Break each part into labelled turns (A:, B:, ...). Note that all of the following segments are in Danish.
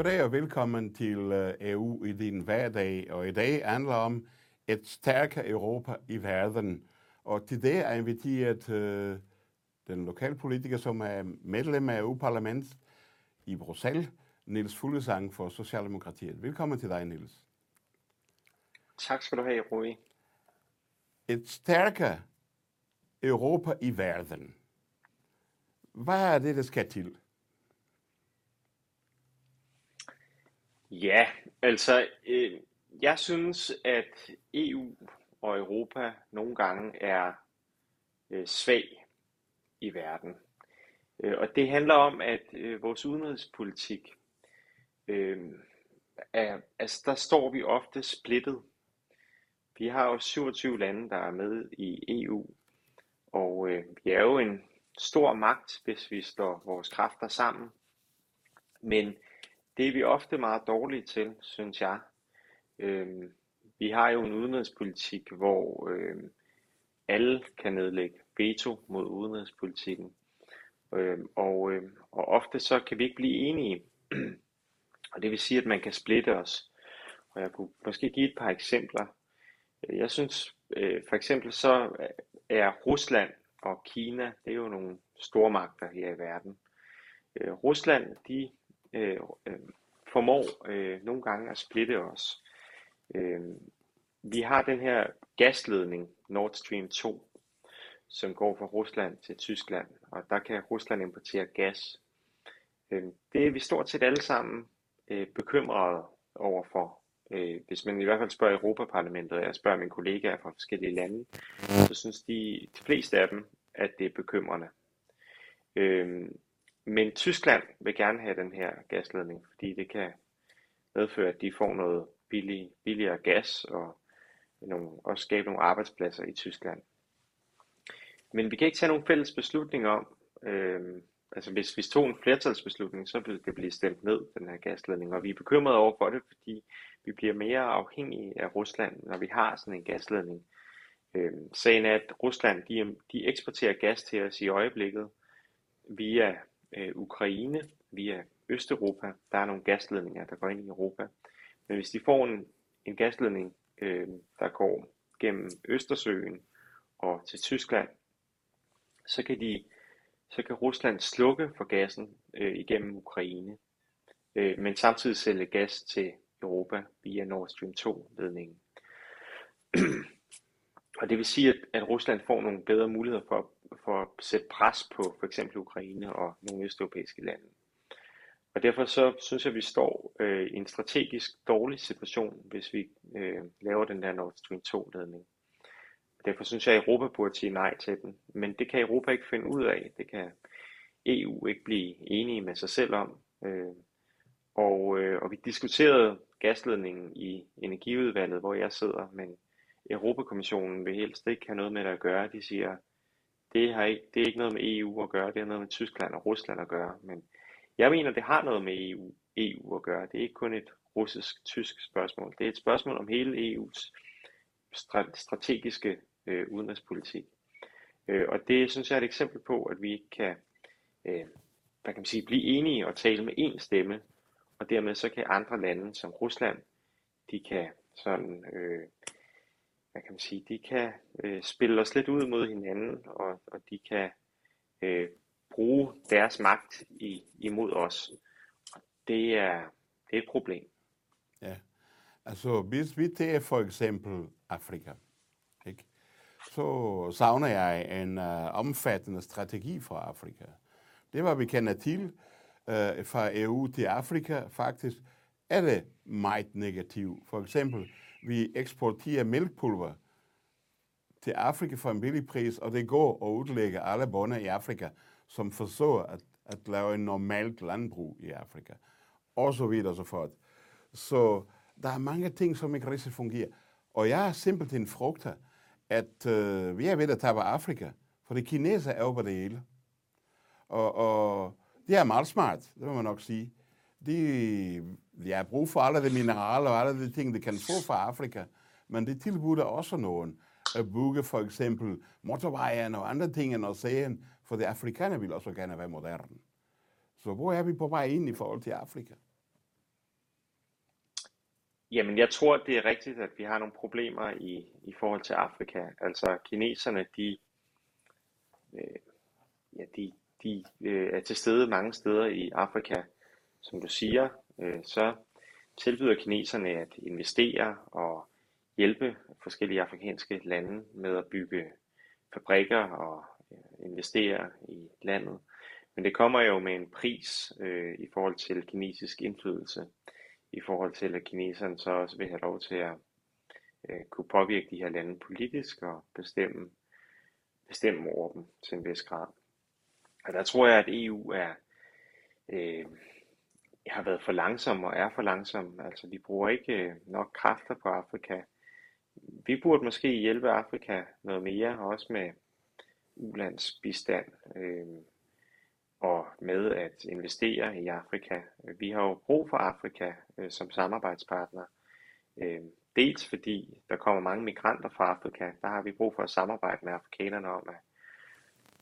A: Goddag og velkommen til øh, EU i din hverdag. Og i dag handler om et stærkere Europa i verden. Og til det er inviteret uh, den lokalpolitiker, som er medlem af EU-parlamentet i Bruxelles, Niels Fuglesang for Socialdemokratiet. Velkommen til dig, Niels.
B: Tak skal du have, Rui.
A: Et stærkere Europa i verden. Hvad er det, der skal til?
B: Ja, altså, øh, jeg synes, at EU og Europa nogle gange er øh, svag i verden. Øh, og det handler om, at øh, vores udenrigspolitik, øh, er, altså der står vi ofte splittet. Vi har jo 27 lande, der er med i EU, og øh, vi er jo en stor magt, hvis vi står vores kræfter sammen. Men det er vi ofte meget dårlige til, synes jeg. Øhm, vi har jo en udenrigspolitik, hvor øhm, alle kan nedlægge veto mod udenrigspolitikken. Øhm, og, øhm, og ofte så kan vi ikke blive enige. og det vil sige, at man kan splitte os. Og jeg kunne måske give et par eksempler. Jeg synes øh, for eksempel så øh, er Rusland og Kina, det er jo nogle stormagter her i verden. Øh, Rusland, de øh, øh, formår øh, nogle gange at splitte os. Øh, vi har den her gasledning, Nord Stream 2, som går fra Rusland til Tyskland, og der kan Rusland importere gas. Øh, det er vi stort set alle sammen øh, bekymrede overfor. Øh, hvis man i hvert fald spørger Europaparlamentet, og jeg spørger mine kollegaer fra forskellige lande, så synes de, de fleste af dem, at det er bekymrende. Øh, men Tyskland vil gerne have den her gasledning, fordi det kan medføre, at de får noget billig, billigere gas og nogle, også skabe nogle arbejdspladser i Tyskland. Men vi kan ikke tage nogen fælles beslutning om, øh, altså hvis vi tog en flertalsbeslutning, så ville det blive stemt ned, den her gasledning, og vi er bekymrede over for det, fordi vi bliver mere afhængige af Rusland, når vi har sådan en gasledning. Øh, sagen er, at Rusland de, de eksporterer gas til os i øjeblikket via øh, Ukraine, via Østeuropa. Der er nogle gasledninger, der går ind i Europa. Men hvis de får en, en gasledning, øh, der går gennem Østersøen og til Tyskland, så kan, de, så kan Rusland slukke for gassen øh, igennem Ukraine, øh, men samtidig sælge gas til Europa via Nord Stream 2-ledningen. og det vil sige, at, at Rusland får nogle bedre muligheder for, for at sætte pres på for eksempel Ukraine og nogle østeuropæiske lande. Og derfor så synes jeg, at vi står øh, i en strategisk dårlig situation, hvis vi øh, laver den der Nord Stream 2-ledning. Derfor synes jeg, at Europa burde sige nej til den. Men det kan Europa ikke finde ud af. Det kan EU ikke blive enige med sig selv om. Øh, og, øh, og vi diskuterede gasledningen i energiudvalget, hvor jeg sidder, men Europakommissionen vil helst ikke have noget med det at gøre. De siger, det, har ikke, det er ikke noget med EU at gøre, det har noget med Tyskland og Rusland at gøre. Men jeg mener, det har noget med EU, EU at gøre. Det er ikke kun et russisk-tysk spørgsmål. Det er et spørgsmål om hele EU's strategiske øh, udenrigspolitik. Øh, og det synes jeg er et eksempel på, at vi ikke kan, øh, hvad kan man sige, blive enige og tale med én stemme, og dermed så kan andre lande som Rusland, de kan sådan, øh, hvad kan man sige, de kan øh, spille os lidt ud mod hinanden, og, og de kan øh, bruge deres magt i, imod os. Og det er, det er et problem.
A: Ja, altså hvis vi tager for eksempel Afrika, ikke? så savner jeg en uh, omfattende strategi for Afrika. Det var vi kender til uh, fra EU til Afrika faktisk, er det meget negativt. For eksempel, vi eksporterer mælkpulver til Afrika for en billig pris, og det går og udlægger alle bønder i Afrika, som forsøger at, at lave en normalt landbrug i Afrika. Og så videre og så fort. Så der er mange ting, som ikke rigtig fungerer. Og jeg er simpelthen frugter, at øh, vi er ved at tabe Afrika, for det kineser er jo på det hele. Og, og det er meget smart, det må man nok sige. De, de har brug for alle de mineraler og alle de ting, de kan få fra Afrika, men det tilbyder også nogen at bygge for eksempel motorvejen og andre ting og sagen, for de afrikanere vil også gerne være moderne. Så hvor er vi på vej ind i forhold til Afrika?
B: Jamen, jeg tror, det er rigtigt, at vi har nogle problemer i, i forhold til Afrika. Altså, kineserne, de, øh, ja, de, de øh, er til stede mange steder i Afrika. Som du siger, øh, så tilbyder kineserne at investere og hjælpe forskellige afrikanske lande med at bygge fabrikker og øh, investere i landet. Men det kommer jo med en pris øh, i forhold til kinesisk indflydelse, i forhold til at kineserne så også vil have lov til at øh, kunne påvirke de her lande politisk og bestemme, bestemme over dem til en vis grad. Og der tror jeg, at EU er, øh, har været for langsom og er for langsom. Altså, vi bruger ikke øh, nok kræfter på Afrika. Vi burde måske hjælpe Afrika noget mere, også med ulandsbistand øh, og med at investere i Afrika. Vi har jo brug for Afrika øh, som samarbejdspartner. Øh, dels fordi der kommer mange migranter fra Afrika. Der har vi brug for at samarbejde med afrikanerne om at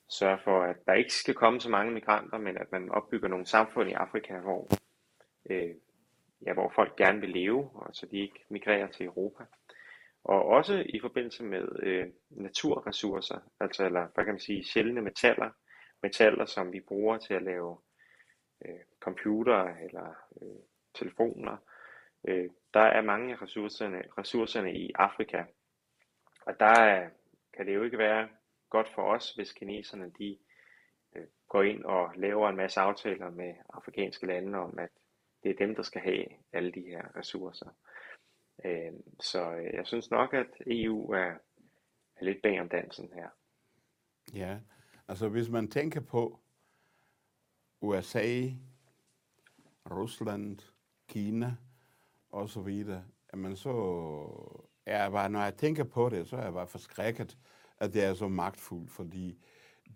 B: sørge for, at der ikke skal komme så mange migranter, men at man opbygger nogle samfund i Afrika, hvor, øh, ja, hvor folk gerne vil leve, og så de ikke migrerer til Europa. Og også i forbindelse med øh, naturressourcer, altså eller hvad kan man sige, sjældne metaller, metaller som vi bruger til at lave øh, computer eller øh, telefoner. Øh, der er mange af ressourcerne, ressourcerne i Afrika, og der er, kan det jo ikke være godt for os, hvis kineserne de øh, går ind og laver en masse aftaler med afrikanske lande om, at det er dem, der skal have alle de her ressourcer. Øh, så øh, jeg synes nok, at EU er, er lidt bag om dansen her.
A: Ja, altså hvis man tænker på USA, Rusland, Kina og så videre, jamen så er jeg bare, når jeg tænker på det, så er jeg bare forskrækket, at det er så magtfuldt, fordi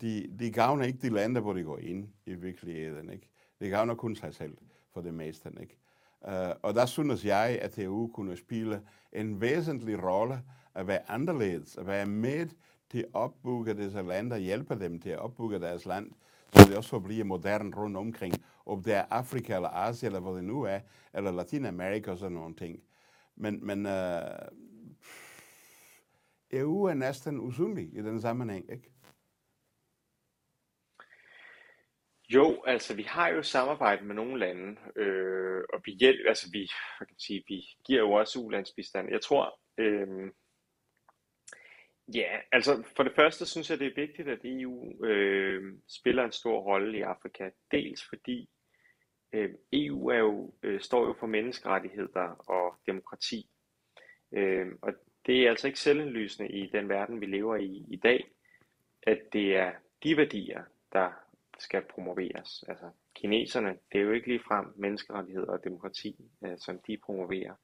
A: de, de gavner ikke de lande, hvor de går ind i virkeligheden. Ikke? Det gavner kun sig selv for det meste. Ikke? Uh, og der synes jeg, at EU kunne spille en væsentlig rolle at være anderledes, at være med til at opbygge disse lande, hjælpe dem til at opbygge deres land, så det også bliver moderne rundt omkring, om det er Afrika eller Asien, eller hvor det nu er, eller Latinamerika og sådan nogle ting. Men, men øh, uh, EU er næsten usynlig i den sammenhæng, ikke?
B: Jo, altså vi har jo samarbejde med nogle lande, øh, og vi hjælper, altså vi, hvad kan sige, vi giver jo også ulandsbistand. Jeg tror, øh, ja, altså for det første synes jeg, det er vigtigt, at EU øh, spiller en stor rolle i Afrika. Dels fordi øh, EU er jo, øh, står jo for menneskerettigheder og demokrati. Øh, og det er altså ikke selvindlysende i den verden, vi lever i i dag, at det er de værdier, der skal promoveres. Altså kineserne, det er jo ikke ligefrem menneskerettighed og demokrati, øh, som de promoverer.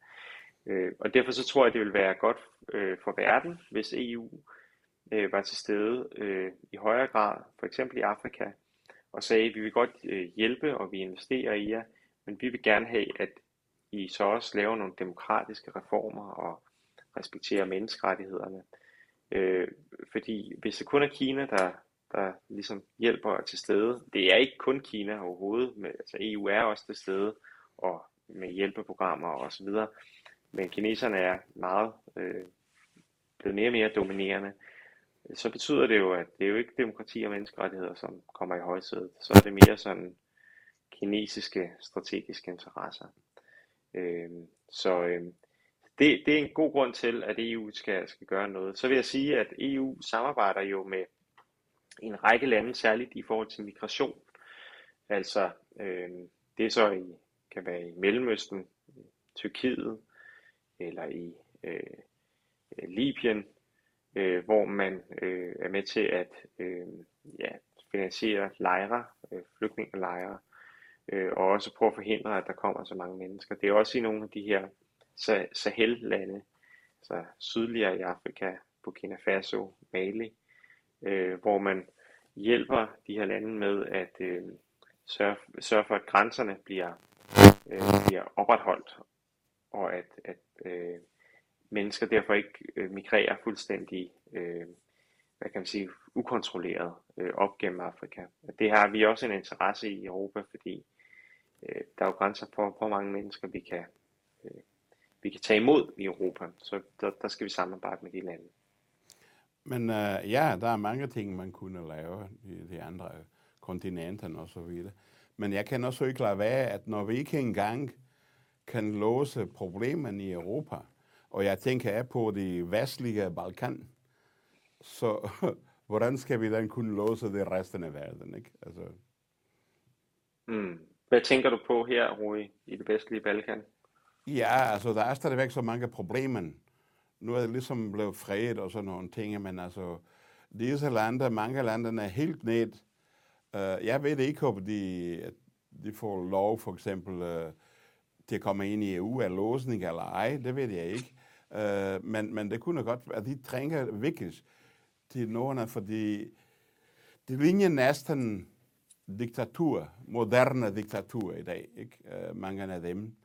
B: Øh, og derfor så tror jeg, det vil være godt øh, for verden, hvis EU øh, var til stede øh, i højere grad, for eksempel i Afrika, og sagde, at vi vil godt øh, hjælpe, og vi investerer i jer, men vi vil gerne have, at I så også laver nogle demokratiske reformer og respekterer menneskerettighederne. Øh, fordi hvis det kun er Kina, der, der ligesom hjælper til stede, det er ikke kun Kina overhovedet, men altså EU er også til stede, og med hjælpeprogrammer og så videre, men kineserne er meget øh, blevet mere og mere dominerende, så betyder det jo, at det er jo ikke demokrati og menneskerettigheder, som kommer i højsædet. Så er det mere sådan kinesiske strategiske interesser. Øh, så øh, det, det er en god grund til, at EU skal, skal gøre noget. Så vil jeg sige, at EU samarbejder jo med en række lande, særligt i forhold til migration. Altså, øh, det er så i, kan være i Mellemøsten, Tyrkiet eller i øh, Libyen, øh, hvor man øh, er med til at øh, ja, finansiere lejre, øh, flygtningelejre, øh, og også prøve at forhindre, at der kommer så mange mennesker. Det er også i nogle af de her Sahel-lande, altså sydligere i Afrika, Burkina Faso, Mali, øh, hvor man hjælper de her lande med at øh, sørge, sørge for, at grænserne bliver, øh, bliver opretholdt, og at, at øh, mennesker derfor ikke øh, migrerer fuldstændig øh, hvad kan man sige, ukontrolleret øh, op gennem Afrika. Det har vi også en interesse i i Europa, fordi øh, der er jo grænser for, hvor mange mennesker vi kan øh, vi kan tage imod i Europa. Så der, der skal vi samarbejde med de lande.
A: Men uh, ja, der er mange ting, man kunne lave i de andre kontinenter og så videre. Men jeg kan også ikke lade være, at når vi ikke engang kan løse problemerne i Europa, og jeg tænker af på de vestlige Balkan, så hvordan skal vi then kunne løse det resten af verden? Ikke? Altså.
B: Mm. Hvad tænker du på her, Rui, i det vestlige Balkan?
A: Ja, altså der er stadigvæk så mange problemer. Nu er det ligesom blevet fredet og sådan nogle ting, men altså disse lande, mange lande er helt ned. Uh, jeg ved ikke, om de, de får lov for eksempel uh, til at komme ind i EU af låsning eller ej, det ved jeg ikke. Uh, men, men det kunne godt være, at de trænger virkelig til nogle, fordi det ligner næsten diktatur, moderne diktatur i dag, ikke? Uh, mange af dem.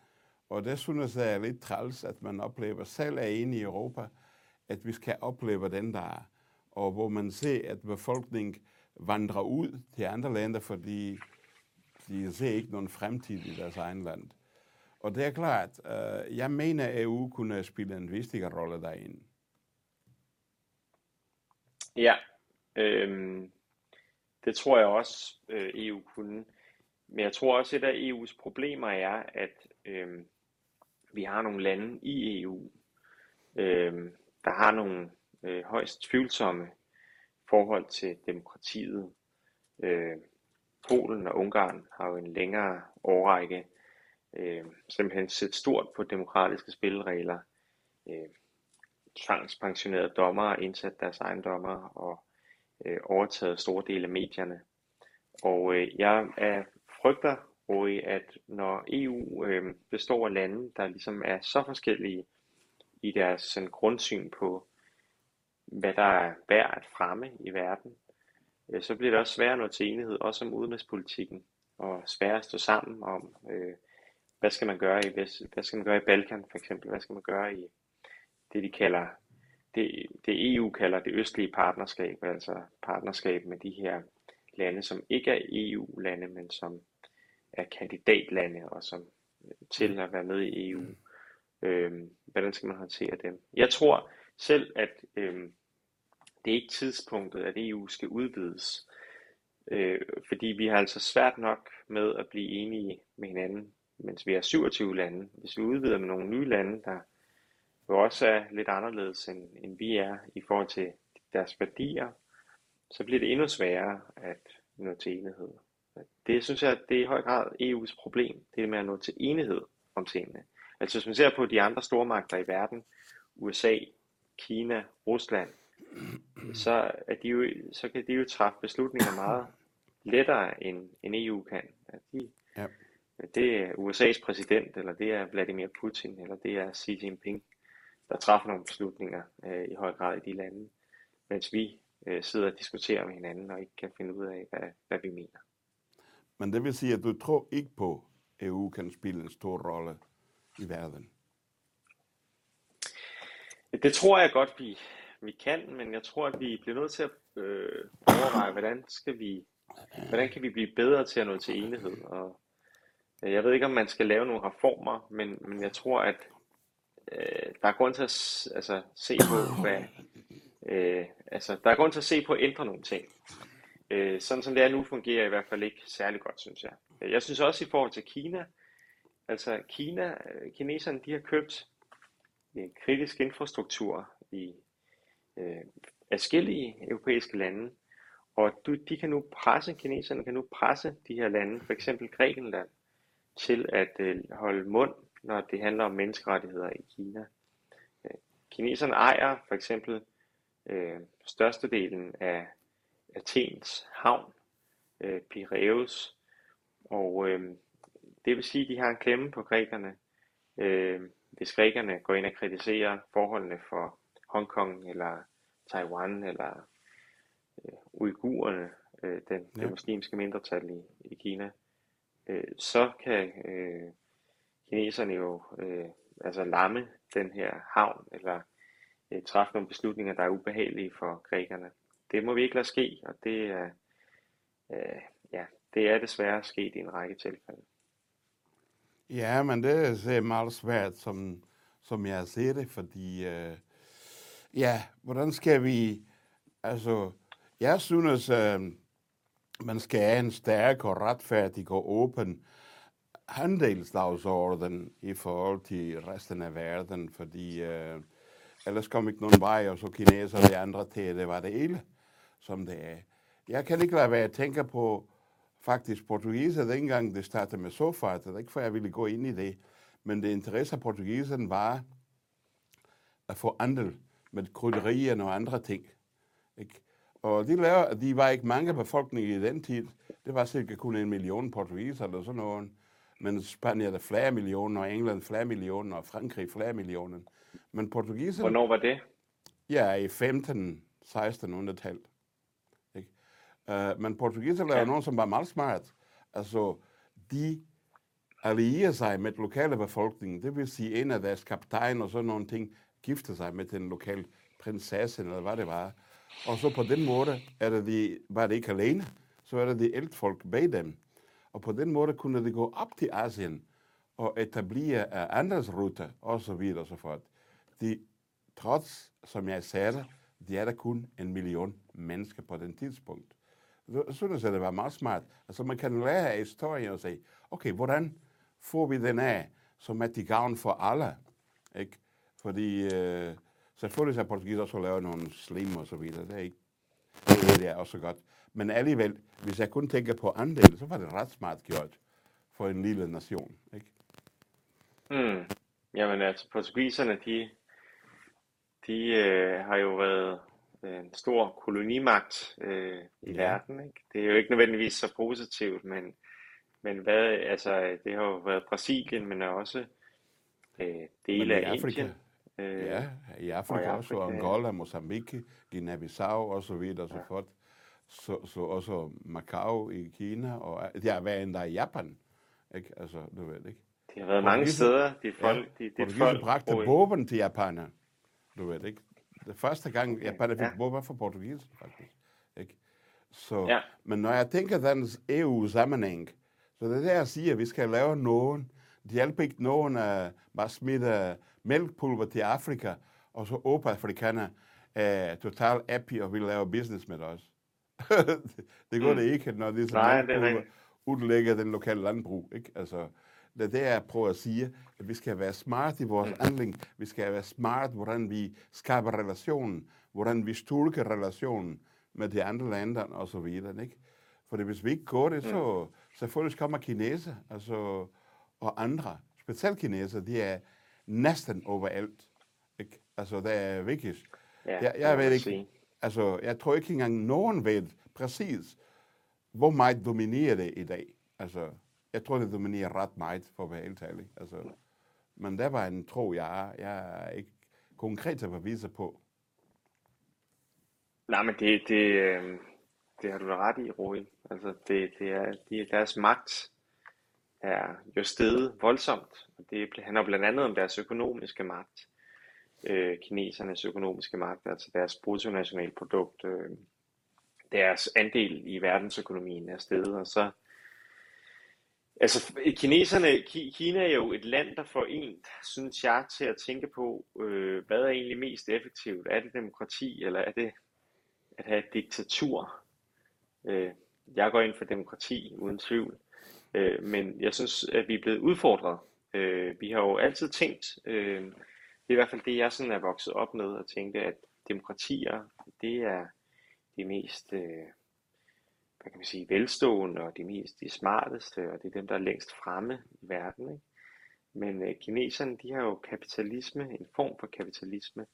A: Og det synes jeg er lidt træls, at man oplever selv er inde i Europa, at vi skal opleve den der, og hvor man ser, at befolkningen vandrer ud til andre lande, fordi de ser ikke nogen fremtid i deres egen land. Og det er klart, øh, jeg mener, at EU kunne spille en vigtig rolle derinde.
B: Ja, øhm, det tror jeg også, øh, EU kunne. Men jeg tror også, at et af EU's problemer er, at øhm, vi har nogle lande i EU, øh, der har nogle øh, højst tvivlsomme forhold til demokratiet. Øh, Polen og Ungarn har jo en længere årrække øh, simpelthen set stort på demokratiske spilleregler. Øh, tvangspensionerede dommere indsat deres ejendommer og øh, overtaget store dele af medierne. Og øh, jeg er, frygter og at når EU øh, består af lande, der ligesom er så forskellige i deres sådan, grundsyn på, hvad der er værd at fremme i verden, øh, så bliver det også svært at nå til enighed, også om udenrigspolitikken, og svært at stå sammen om, øh, hvad skal man gøre i hvad skal man gøre i Balkan for eksempel, hvad skal man gøre i det de kalder det, det EU kalder det østlige partnerskab, altså partnerskab med de her lande, som ikke er EU-lande, men som er kandidatlande og som til at være med i EU. Øhm, hvordan skal man håndtere dem? Jeg tror selv, at øhm, det er ikke tidspunktet, at EU skal udvides. Øh, fordi vi har altså svært nok med at blive enige med hinanden, mens vi er 27 lande. Hvis vi udvider med nogle nye lande, der jo også er lidt anderledes end, end vi er i forhold til deres værdier, så bliver det endnu sværere at nå til enighed. Det synes jeg, det er i høj grad EU's problem, det med at nå til enighed om tingene. Altså hvis man ser på de andre stormagter i verden, USA, Kina, Rusland, så, er de jo, så kan de jo træffe beslutninger meget lettere end, end EU kan. At de, ja. Det er USA's præsident, eller det er Vladimir Putin, eller det er Xi Jinping, der træffer nogle beslutninger øh, i høj grad i de lande, mens vi øh, sidder og diskuterer med hinanden og ikke kan finde ud af, hvad, hvad vi mener.
A: Men det vil sige, at du tror ikke på, at EU kan spille en stor rolle i verden?
B: Det tror jeg godt, vi, vi kan, men jeg tror, at vi bliver nødt til at øh, overveje, hvordan skal vi, hvordan kan vi blive bedre til at nå til enighed. Og øh, jeg ved ikke, om man skal lave nogle reformer, men, men jeg tror, at øh, der er grund til at altså, se på, hvad, øh, altså, der er grund til at se på at ændre nogle ting. Øh, sådan som det er nu, fungerer i hvert fald ikke særlig godt, synes jeg. Øh, jeg synes også i forhold til Kina, altså Kina, øh, kineserne, de har købt en kritisk infrastruktur i øh, forskellige europæiske lande, og du, de kan nu presse, kineserne kan nu presse de her lande, for eksempel Grækenland, til at øh, holde mund, når det handler om menneskerettigheder i Kina. Øh, kineserne ejer for eksempel øh, størstedelen af Athens havn, øh, Piraeus, og øh, det vil sige, at de har en klemme på grækerne, øh, hvis grækerne går ind og kritiserer forholdene for Hongkong eller Taiwan eller øh, uigurerne, øh, den, ja. det muslimske mindretal i, i Kina, øh, så kan øh, kineserne jo øh, altså lamme den her havn eller øh, træffe nogle beslutninger, der er ubehagelige for grækerne det må vi ikke lade ske, og det er, øh, ja, det er desværre sket i en række tilfælde.
A: Ja, men det er meget svært som, som jeg ser det, fordi, øh, ja, hvordan skal vi, altså, jeg synes, øh, man skal have en stærk og retfærdig og åben handelsdagsorden i forhold til resten af verden, fordi øh, ellers kommer ikke nogen vej, og så kineser og de andre til, det var det hele, som det er. Jeg kan ikke lade være at tænke på, faktisk portugiser, dengang det startede med sofa, det er ikke for, jeg ville gå ind i det, men det interesse af portugiserne var at få andel med krydderier og andre ting. Ikke? Og de, laver, de var ikke mange befolkning i den tid. Det var cirka kun en million portugiser eller sådan noget. Men Spanien er flere millioner, og England flere millioner, og Frankrig flere millioner. Men portugiserne...
B: Hvornår var det?
A: Ja, i 15-1600-tallet. Uh, men portugiserne ja. er nogen, som var meget smart. Altså, de allierer sig med lokale befolkning. Det vil sige, en af deres kaptajn og sådan nogle ting gifter sig med den lokale prinsesse, eller hvad det var. Og så på den måde er det de, var det ikke alene, så er det de ældre folk bag dem. Og på den måde kunne de gå op til Asien og etablere uh, andelsruter og så videre og så fort. De, trods, som jeg sagde de er der kun en million mennesker på den tidspunkt. Så synes jeg, det var meget smart. Altså man kan lære af historien og sige, okay, hvordan får vi den af, som er til gavn for alle? Ikke? Fordi øh, selvfølgelig har portugis også lavet nogle slim og så videre. Det er ikke det er også godt. Men alligevel, hvis jeg kun tænker på andel, så var det ret smart gjort for en lille nation. Ikke?
B: Mm. Jamen altså, portugiserne, de, de øh, har jo været en stor kolonimagt øh, i ja. verden. Ikke? Det er jo ikke nødvendigvis så positivt, men, men hvad, altså, det har jo været Brasilien, men også øh, dele af Afrika. Indien.
A: Øh, ja, i Afrika, og i Afrika også, Angola, Mozambique, Guinea-Bissau og så videre og så ja. fort. Så, så også Macau i Kina, og det har været endda i Japan. Ikke? Altså, du ved ikke.
B: Det har været mange steder, de folk, ja, de, de folk
A: bragte våben til japaner. Du ved ikke. Det første gang, jeg bare fik ja. for portugis, faktisk. Ikke? Så, ja. Men når jeg tænker den EU-sammenhæng, så det er der, jeg siger, at vi skal lave nogen. Det hjælper ikke nogen at bare smide mælkpulver til Afrika, og så åbne afrikaner er totalt happy og vil lave business med os. det går mm. det ikke, når det er sådan, det er udlægger den lokale landbrug. Ikke? Altså, det er det, jeg prøver at sige, at vi skal være smart i vores handling. Vi skal være smart, hvordan vi skaber relationen, hvordan vi styrker relationen med de andre lande og så videre. Ikke? For hvis vi ikke går det, så selvfølgelig kommer kineser altså, og andre, specielt kineser, de er næsten overalt. Ikke? Altså, det er vigtigt. Ja, jeg, jeg ved ikke, altså, jeg tror ikke engang, nogen ved præcis, hvor meget dominerer det i dag. Altså, jeg tror, det dominerer ret meget, for at være helt ærlig. Altså, men der var en tro, jeg, jeg er ikke konkret har beviser på.
B: Nej, men det, det, øhm, det har du da ret i, Roy. Altså, det, det er, de, deres magt er jo steget voldsomt. Og det handler blandt andet om deres økonomiske magt. Øh, kinesernes økonomiske magt, altså deres bruttonationalprodukt, øh, deres andel i verdensøkonomien er steget, og så Altså, kineserne, Kina er jo et land, der får en, synes jeg, til at tænke på, øh, hvad er egentlig mest effektivt? Er det demokrati, eller er det at have et diktatur? Øh, jeg går ind for demokrati, uden tvivl. Øh, men jeg synes, at vi er blevet udfordret. Øh, vi har jo altid tænkt, øh, det er i hvert fald det, jeg sådan er vokset op med, at tænke, at demokratier, det er det mest... Øh, hvad kan man sige, velstående og de mest de smarteste, og det er dem, der er længst fremme i verden. Ikke? Men øh, kineserne, de har jo kapitalisme, en form for kapitalisme,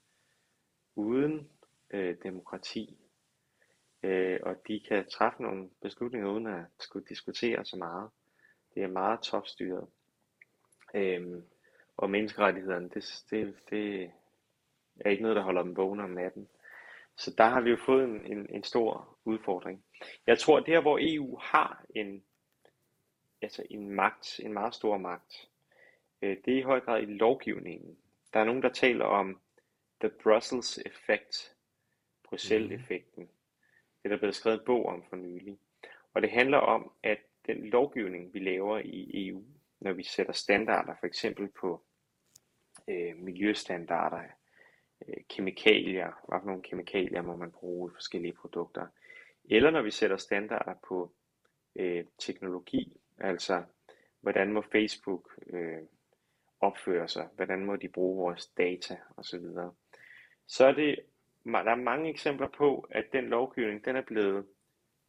B: uden øh, demokrati. Øh, og de kan træffe nogle beslutninger uden at skulle diskutere så meget. Det er meget topstyret. Øh, og menneskerettighederne, det, det, det er ikke noget, der holder dem vågne om natten. Så der har vi jo fået en, en, en stor udfordring. Jeg tror, at der hvor EU har en, altså en magt, en meget stor magt, øh, det er i høj grad i lovgivningen. Der er nogen, der taler om the Brussels effect, Bruxelles-effekten. Det er der blevet skrevet en bog om for nylig. Og det handler om, at den lovgivning, vi laver i EU, når vi sætter standarder, for eksempel på øh, miljøstandarder, Øh, kemikalier, hvad for nogle kemikalier må man bruge i forskellige produkter, eller når vi sætter standarder på øh, teknologi, altså hvordan må Facebook øh, opføre sig, hvordan må de bruge vores data osv. Så er det, der er mange eksempler på, at den lovgivning, den er blevet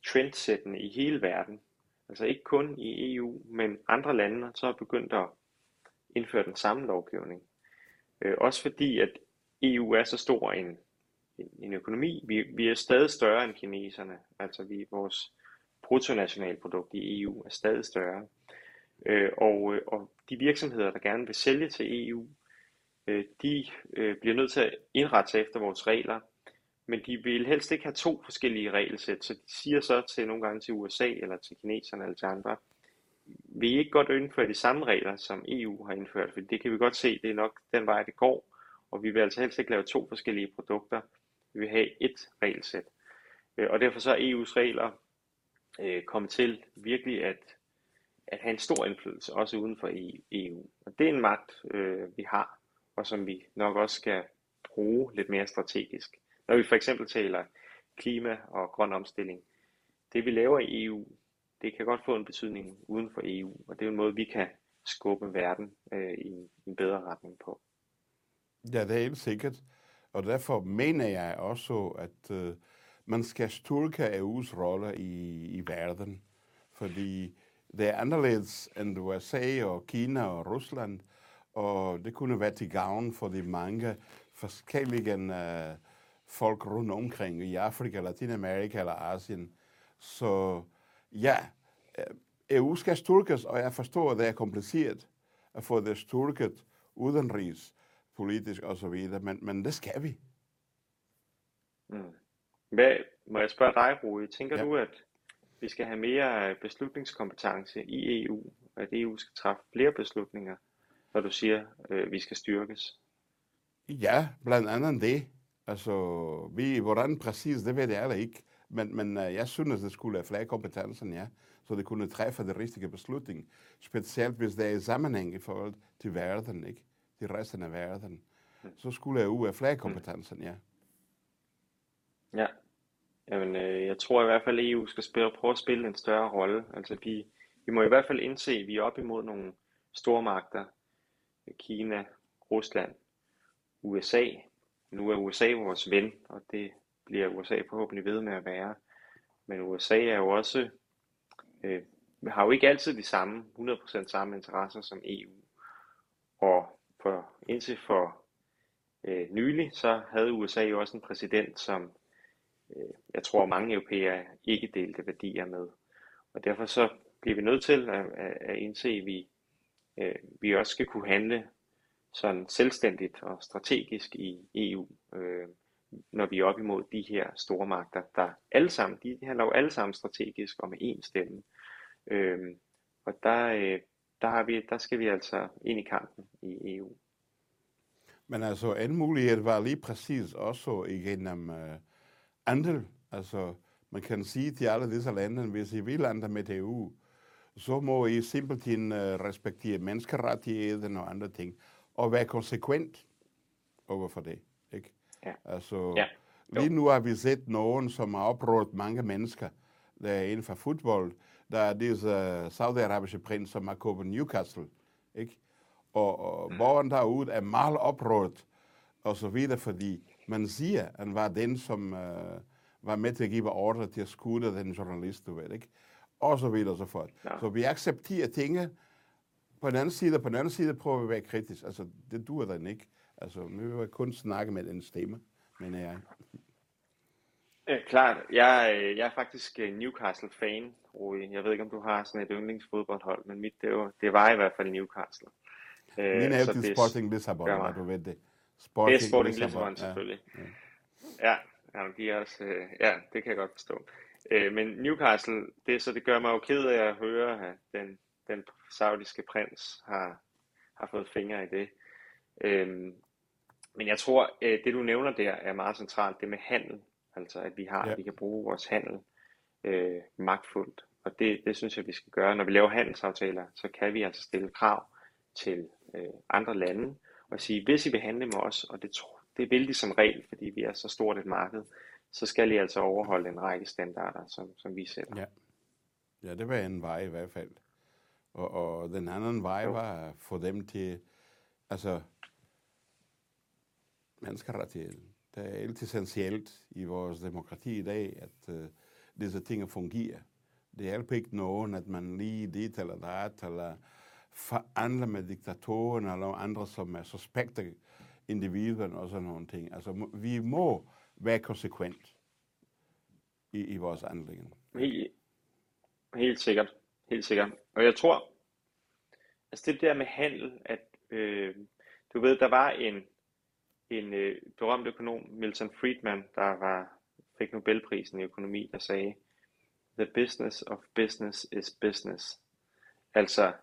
B: trendsættende i hele verden. Altså ikke kun i EU, men andre lande så er begyndt at indføre den samme lovgivning. Øh, også fordi, at EU er så stor en, en en økonomi. Vi, vi er stadig større end kineserne. Altså vi, vores bruttonationalprodukt i EU er stadig større. Øh, og, øh, og de virksomheder, der gerne vil sælge til EU, øh, de øh, bliver nødt til at indrette sig efter vores regler, men de vil helst ikke have to forskellige regelsæt, så de siger så til nogle gange til USA eller til kineserne eller til andre, vi ikke godt indføre de samme regler, som EU har indført, for det kan vi godt se, det er nok den vej, det går, og vi vil altså helst ikke lave to forskellige produkter, vi vil have et regelsæt. Øh, og derfor så er EU's regler øh, kommet til virkelig at at have en stor indflydelse, også uden for EU. Og det er en magt, øh, vi har, og som vi nok også skal bruge lidt mere strategisk. Når vi for eksempel taler klima og grøn omstilling, det vi laver i EU, det kan godt få en betydning uden for EU, og det er en måde, vi kan skubbe verden øh, i, en, i en bedre retning på.
A: Ja, det er helt sikkert. Og derfor mener jeg også, at øh, man skal styrke EU's rolle i, i verden. Fordi det er anderledes end USA og Kina og Rusland, og det kunne være til gavn for de mange forskellige uh, folk rundt omkring i Afrika, Latinamerika eller Asien. Så ja, øh, EU skal styrkes, og jeg forstår, at det er kompliceret at få det styrket udenrigs, politisk osv., men, men det skal vi.
B: Mm. Hvad, må jeg spørge dig, Rui, tænker ja. du, at vi skal have mere beslutningskompetence i EU, at EU skal træffe flere beslutninger, når du siger, øh, vi skal styrkes?
A: Ja, blandt andet det. Altså, vi, hvordan præcis, det ved jeg heller ikke. Men, men uh, jeg synes, det skulle have flere kompetencer, ja. Så det kunne træffe det rigtige beslutning. Specielt hvis det er i sammenhæng i forhold til verden, ikke? I resten af verden. Så skulle EU have flere kompetencer, ja.
B: Ja, Jamen, øh, jeg tror i hvert fald, at EU skal spille, prøve at spille en større rolle. Altså, vi, vi må i hvert fald indse, at vi er op imod nogle store magter. Kina, Rusland, USA. Nu er USA vores ven, og det bliver USA forhåbentlig ved med at være. Men USA er jo også, øh, har jo ikke altid de samme, 100% samme interesser som EU. Og for, indtil for øh, nylig, så havde USA jo også en præsident, som øh, jeg tror mange europæere ikke delte værdier med. Og derfor så bliver vi nødt til at, at, at indse, at vi, øh, vi også skal kunne handle sådan selvstændigt og strategisk i EU, øh, når vi er op imod de her store magter, der alle sammen, de handler jo alle sammen strategisk og med én stemme. Øh, og der, øh, der, har vi, der skal vi altså ind i kampen i EU.
A: Men altså en mulighed var lige præcis også igennem øh, andel. Altså, man kan sige til alle disse lande, hvis I vil lande med EU, så må I simpelthen uh, respektere menneskerettigheden og andre ting, og være konsekvent overfor det. Ikke? Ja. Altså, ja. Lige nu har vi set nogen, som har oprørt mange mennesker, der er inden for fodbold. Der er disse uh, saudiarabiske prins, som har købt Newcastle. Ikke? Og, og mm. borgeren derude er meget oprørt, og så videre, fordi man siger, at han var den, som øh, var med til at give ordre til at skudde den journalist, du ved, ikke? Og så videre og så fort. Ja. Så vi accepterer tingene. På den anden side, på den anden side prøver vi at være kritisk. Altså, det duer den ikke. Altså, nu vil jeg kun snakke med den stemme, mener jeg.
B: Ja, klart. Jeg, øh, jeg er faktisk øh, Newcastle-fan, Rui. Jeg ved ikke, om du har sådan et yndlingsfodboldhold, men mit, det, var, det var i hvert fald Newcastle.
A: Min er til Sporting Lissabon, ja, du ved det.
B: Sporting, det er Sporting Lissabon, selvfølgelig. Ja, ja. ja de er også, øh, ja, det kan jeg godt forstå. Øh, men Newcastle, det, så det gør mig jo ked af at høre, at den, den saudiske prins har, har fået fingre i det. Øh, men jeg tror, øh, det du nævner der er meget centralt, det med handel. Altså at vi har, ja. vi kan bruge vores handel øh, magtfuldt. Og det, det synes jeg, vi skal gøre. Når vi laver handelsaftaler, så kan vi altså stille krav til øh, andre lande, og sige, hvis I vil handle med os, og det, det vil de som regel, fordi vi er så stort et marked, så skal I altså overholde en række standarder, som, som vi sætter.
A: Ja. ja, det var en vej i hvert fald. Og, og den anden vej jo. var at få dem til, altså, menneskerettighed. Det er helt essentielt i vores demokrati i dag, at uh, disse ting fungerer. Det hjælper ikke nogen, at man lige dit eller dat, eller forandrer med diktatoren eller andre, som er suspekte individer og sådan nogle ting. Altså, vi må være konsekvent i, i vores handlinger.
B: Helt, helt sikkert. Helt sikkert. Og jeg tror, altså det der med handel, at øh, du ved, der var en, en øh, berømt økonom, Milton Friedman, der var, fik Nobelprisen i økonomi, der sagde, The business of business is business. Altså,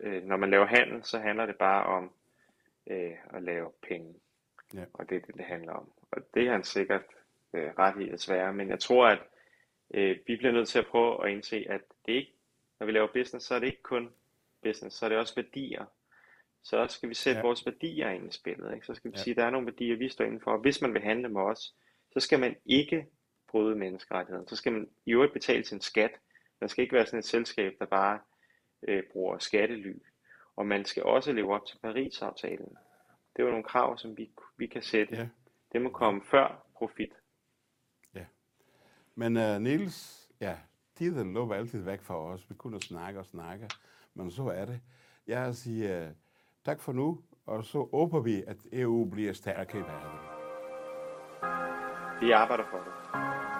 B: øh, når man laver handel, så handler det bare om øh, at lave penge. Ja. Og det er det, det handler om. Og det er han sikkert øh, ret i at svære. Men jeg tror, at øh, vi bliver nødt til at prøve at indse, at det ikke, når vi laver business, så er det ikke kun business, så er det også værdier. Så skal vi sætte ja. vores værdier ind i spillet. Ikke? Så skal vi ja. sige, at der er nogle værdier, vi står indenfor. Og hvis man vil handle med os, så skal man ikke bryde menneskerettigheden. Så skal man i øvrigt betale sin skat. Der skal ikke være sådan et selskab, der bare øh, bruger skattely. Og man skal også leve op til Paris-aftalen. Det er jo nogle krav, som vi, vi kan sætte. Ja. Det må komme før profit.
A: Ja. Men uh, Niels, ja, tiden lå altid væk fra os. Vi kunne snakke og snakke, men så er det. Jeg siger uh, tak for nu, og så håber vi, at EU bliver stærkere i verden.
B: Vi arbejder for det.